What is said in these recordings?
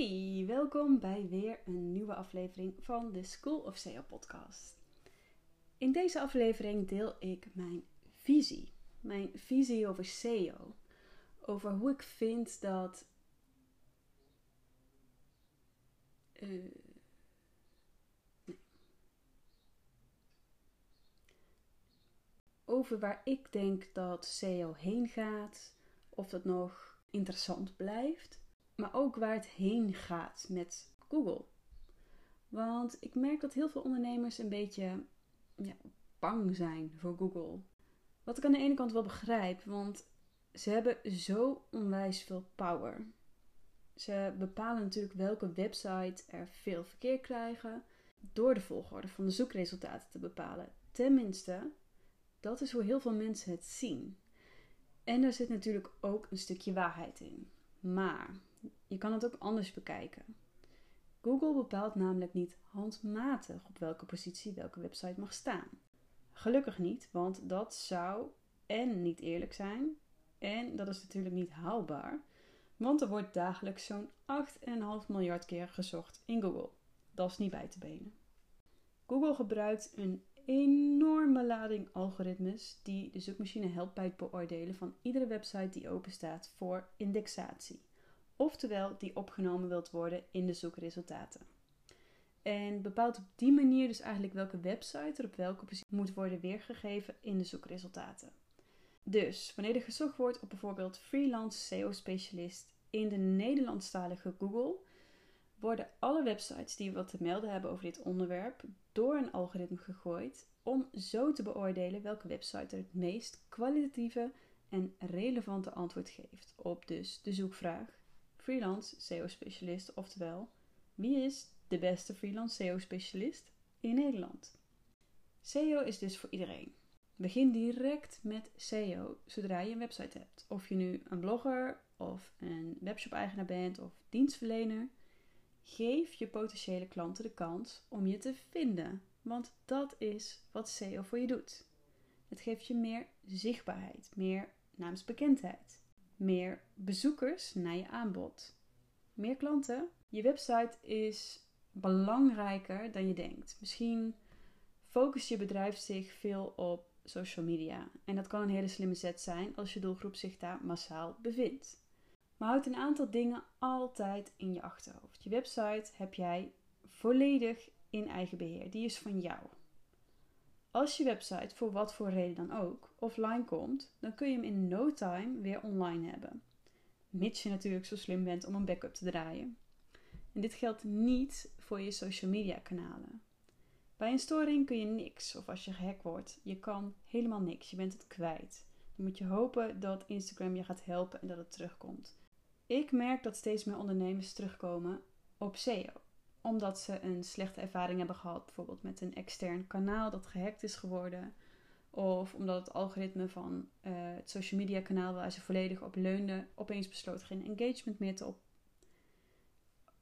Hey, welkom bij weer een nieuwe aflevering van de School of SEO podcast. In deze aflevering deel ik mijn visie. Mijn visie over SEO. Over hoe ik vind dat. Nee. Over waar ik denk dat SEO heen gaat. Of dat nog interessant blijft maar ook waar het heen gaat met Google. Want ik merk dat heel veel ondernemers een beetje ja, bang zijn voor Google. Wat ik aan de ene kant wel begrijp, want ze hebben zo onwijs veel power. Ze bepalen natuurlijk welke websites er veel verkeer krijgen door de volgorde van de zoekresultaten te bepalen. Tenminste, dat is hoe heel veel mensen het zien. En er zit natuurlijk ook een stukje waarheid in. Maar je kan het ook anders bekijken. Google bepaalt namelijk niet handmatig op welke positie welke website mag staan. Gelukkig niet, want dat zou en niet eerlijk zijn en dat is natuurlijk niet haalbaar, want er wordt dagelijks zo'n 8,5 miljard keer gezocht in Google. Dat is niet bij te benen. Google gebruikt een enorme lading algoritmes die de zoekmachine helpt bij het beoordelen van iedere website die openstaat voor indexatie oftewel die opgenomen wilt worden in de zoekresultaten. En bepaalt op die manier dus eigenlijk welke website er op welke positie moet worden weergegeven in de zoekresultaten. Dus wanneer er gezocht wordt op bijvoorbeeld freelance SEO-specialist in de Nederlandstalige Google, worden alle websites die wat te melden hebben over dit onderwerp door een algoritme gegooid om zo te beoordelen welke website er het meest kwalitatieve en relevante antwoord geeft op dus de zoekvraag freelance SEO-specialist, oftewel wie is de beste freelance SEO-specialist in Nederland? SEO is dus voor iedereen. Begin direct met SEO zodra je een website hebt. Of je nu een blogger of een webshop-eigenaar bent of dienstverlener. Geef je potentiële klanten de kans om je te vinden, want dat is wat SEO voor je doet. Het geeft je meer zichtbaarheid, meer naamsbekendheid meer bezoekers naar je aanbod. Meer klanten. Je website is belangrijker dan je denkt. Misschien focust je bedrijf zich veel op social media. En dat kan een hele slimme zet zijn als je doelgroep zich daar massaal bevindt. Maar houd een aantal dingen altijd in je achterhoofd. Je website heb jij volledig in eigen beheer. Die is van jou. Als je website voor wat voor reden dan ook offline komt, dan kun je hem in no time weer online hebben. Mits je natuurlijk zo slim bent om een backup te draaien. En dit geldt niet voor je social media kanalen. Bij een storing kun je niks, of als je gehackt wordt, je kan helemaal niks, je bent het kwijt. Dan moet je hopen dat Instagram je gaat helpen en dat het terugkomt. Ik merk dat steeds meer ondernemers terugkomen op SEO omdat ze een slechte ervaring hebben gehad, bijvoorbeeld met een extern kanaal dat gehackt is geworden. Of omdat het algoritme van uh, het social media kanaal waar ze volledig op leunden, opeens besloot geen engagement meer te op.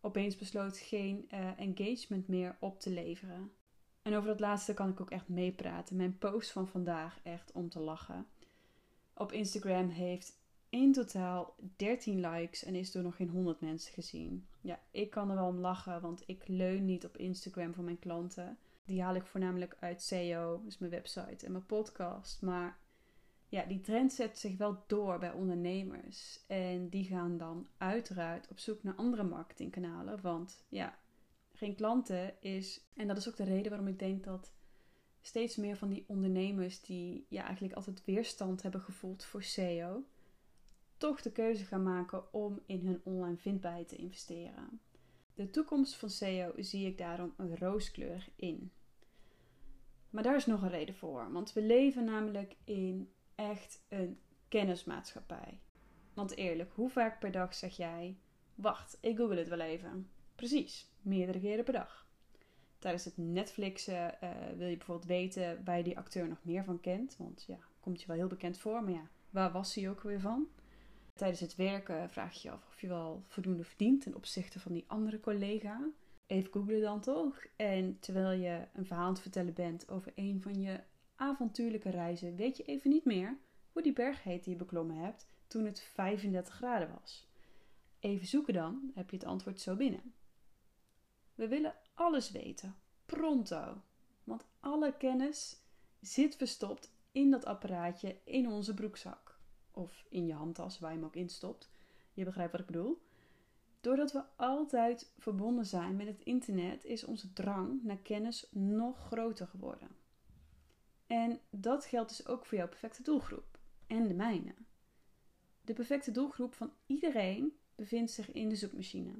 Opeens besloot geen uh, engagement meer op te leveren. En over dat laatste kan ik ook echt meepraten. Mijn post van vandaag echt om te lachen. Op Instagram heeft in totaal 13 likes en is door nog geen 100 mensen gezien. Ja, ik kan er wel om lachen, want ik leun niet op Instagram voor mijn klanten. Die haal ik voornamelijk uit SEO, dus mijn website en mijn podcast. Maar ja, die trend zet zich wel door bij ondernemers. En die gaan dan uiteraard op zoek naar andere marketingkanalen. Want ja, geen klanten is. En dat is ook de reden waarom ik denk dat steeds meer van die ondernemers die ja, eigenlijk altijd weerstand hebben gevoeld voor SEO toch de keuze gaan maken om in hun online vindbaarheid te investeren. De toekomst van SEO zie ik daarom rooskleurig in. Maar daar is nog een reden voor, want we leven namelijk in echt een kennismaatschappij. Want eerlijk, hoe vaak per dag zeg jij: Wacht, ik google het wel even. Precies, meerdere keren per dag. Tijdens het Netflixen uh, wil je bijvoorbeeld weten waar je die acteur nog meer van kent. Want ja, komt je wel heel bekend voor, maar ja, waar was hij ook weer van? Tijdens het werken vraag je je af of je wel voldoende verdient ten opzichte van die andere collega. Even googlen dan toch. En terwijl je een verhaal aan het vertellen bent over een van je avontuurlijke reizen, weet je even niet meer hoe die berg heet die je beklommen hebt toen het 35 graden was. Even zoeken dan, heb je het antwoord zo binnen. We willen alles weten, pronto. Want alle kennis zit verstopt in dat apparaatje in onze broekzak. Of in je handtas waar je hem ook instopt. Je begrijpt wat ik bedoel. Doordat we altijd verbonden zijn met het internet, is onze drang naar kennis nog groter geworden. En dat geldt dus ook voor jouw perfecte doelgroep en de mijne. De perfecte doelgroep van iedereen bevindt zich in de zoekmachine.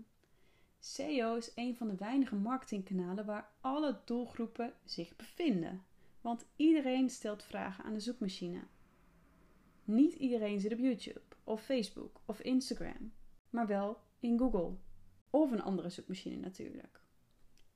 SEO is een van de weinige marketingkanalen waar alle doelgroepen zich bevinden. Want iedereen stelt vragen aan de zoekmachine. Niet iedereen zit op YouTube of Facebook of Instagram, maar wel in Google of een andere zoekmachine natuurlijk.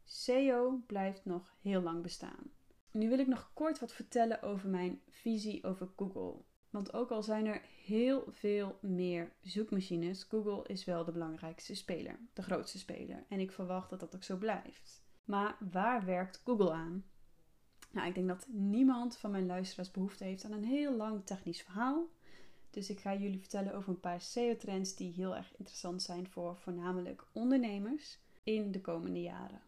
SEO blijft nog heel lang bestaan. Nu wil ik nog kort wat vertellen over mijn visie over Google. Want ook al zijn er heel veel meer zoekmachines, Google is wel de belangrijkste speler, de grootste speler. En ik verwacht dat dat ook zo blijft. Maar waar werkt Google aan? Nou, ik denk dat niemand van mijn luisteraars behoefte heeft aan een heel lang technisch verhaal. Dus ik ga jullie vertellen over een paar SEO-trends die heel erg interessant zijn voor voornamelijk ondernemers in de komende jaren.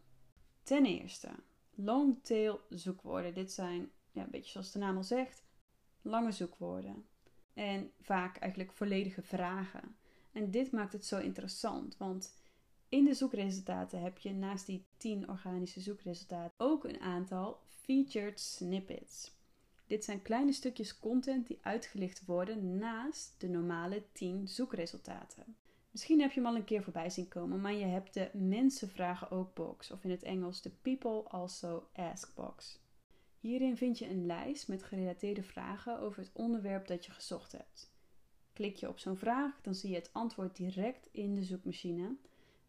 Ten eerste, long-tail zoekwoorden. Dit zijn, ja, een beetje zoals de naam al zegt, lange zoekwoorden. En vaak eigenlijk volledige vragen. En dit maakt het zo interessant, want in de zoekresultaten heb je naast die 10 organische zoekresultaten ook een aantal featured snippets. Dit zijn kleine stukjes content die uitgelicht worden naast de normale 10 zoekresultaten. Misschien heb je hem al een keer voorbij zien komen, maar je hebt de mensen vragen ook box, of in het Engels de people also ask box. Hierin vind je een lijst met gerelateerde vragen over het onderwerp dat je gezocht hebt. Klik je op zo'n vraag, dan zie je het antwoord direct in de zoekmachine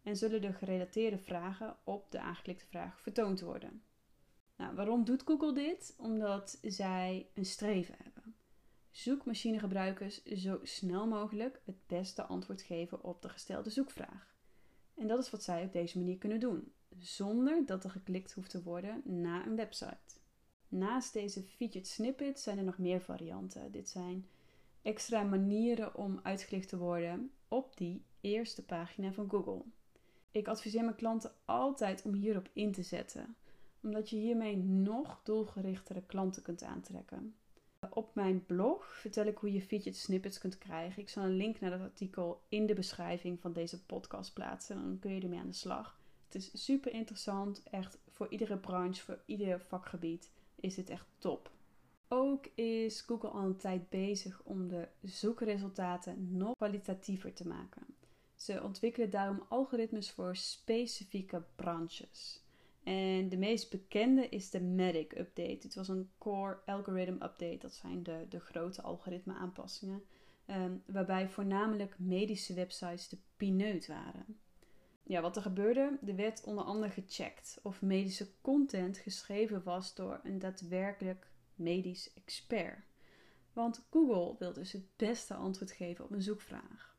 en zullen de gerelateerde vragen op de aangeklikte vraag vertoond worden. Nou, waarom doet Google dit? Omdat zij een streven hebben. Zoekmachinegebruikers zo snel mogelijk het beste antwoord geven op de gestelde zoekvraag. En dat is wat zij op deze manier kunnen doen, zonder dat er geklikt hoeft te worden naar een website. Naast deze featured snippets zijn er nog meer varianten. Dit zijn extra manieren om uitgelicht te worden op die eerste pagina van Google. Ik adviseer mijn klanten altijd om hierop in te zetten, omdat je hiermee nog doelgerichtere klanten kunt aantrekken. Op mijn blog vertel ik hoe je featured snippets kunt krijgen. Ik zal een link naar dat artikel in de beschrijving van deze podcast plaatsen. Dan kun je ermee aan de slag. Het is super interessant, echt voor iedere branche, voor ieder vakgebied is dit echt top. Ook is Google al een tijd bezig om de zoekresultaten nog kwalitatiever te maken. Ze ontwikkelen daarom algoritmes voor specifieke branches. En de meest bekende is de Medic Update. Dit was een Core Algorithm Update. Dat zijn de, de grote algoritme aanpassingen. Um, waarbij voornamelijk medische websites de pineut waren. Ja, wat er gebeurde, er werd onder andere gecheckt of medische content geschreven was door een daadwerkelijk medisch expert. Want Google wil dus het beste antwoord geven op een zoekvraag.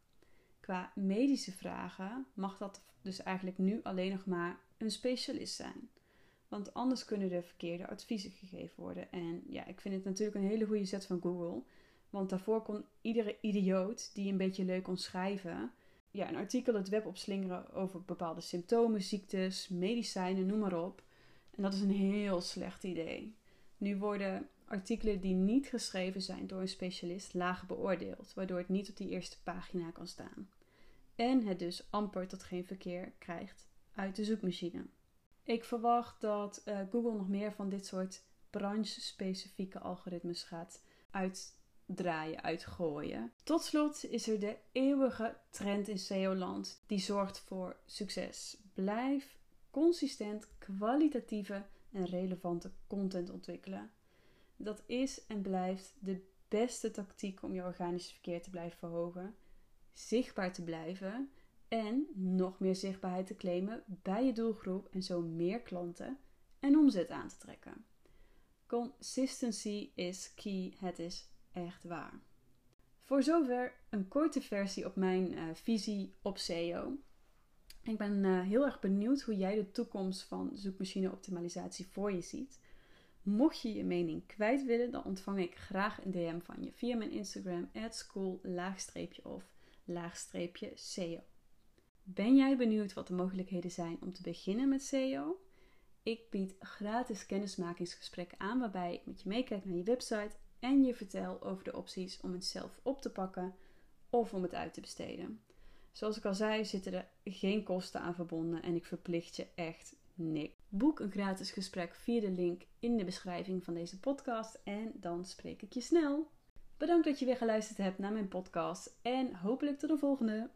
Qua medische vragen mag dat dus eigenlijk nu alleen nog maar een specialist zijn. Want anders kunnen er verkeerde adviezen gegeven worden. En ja, ik vind het natuurlijk een hele goede zet van Google. Want daarvoor kon iedere idioot die een beetje leuk kon schrijven, ja, een artikel het web opslingeren over bepaalde symptomen, ziektes, medicijnen, noem maar op. En dat is een heel slecht idee. Nu worden artikelen die niet geschreven zijn door een specialist laag beoordeeld, waardoor het niet op die eerste pagina kan staan. En het dus amper tot geen verkeer krijgt uit de zoekmachine. Ik verwacht dat uh, Google nog meer van dit soort branche-specifieke algoritmes gaat uitdraaien, uitgooien. Tot slot is er de eeuwige trend in SEO-land die zorgt voor succes. Blijf consistent kwalitatieve en relevante content ontwikkelen. Dat is en blijft de beste tactiek om je organische verkeer te blijven verhogen, zichtbaar te blijven en nog meer zichtbaarheid te claimen bij je doelgroep en zo meer klanten en omzet aan te trekken. Consistency is key, het is echt waar. Voor zover een korte versie op mijn uh, visie op SEO. Ik ben uh, heel erg benieuwd hoe jij de toekomst van zoekmachine optimalisatie voor je ziet. Mocht je je mening kwijt willen, dan ontvang ik graag een DM van je via mijn Instagram, school-of-SEO. Ben jij benieuwd wat de mogelijkheden zijn om te beginnen met SEO? Ik bied gratis kennismakingsgesprekken aan waarbij ik met je meekijk naar je website en je vertel over de opties om het zelf op te pakken of om het uit te besteden. Zoals ik al zei, zitten er geen kosten aan verbonden en ik verplicht je echt niks. Boek een gratis gesprek via de link in de beschrijving van deze podcast en dan spreek ik je snel. Bedankt dat je weer geluisterd hebt naar mijn podcast en hopelijk tot de volgende.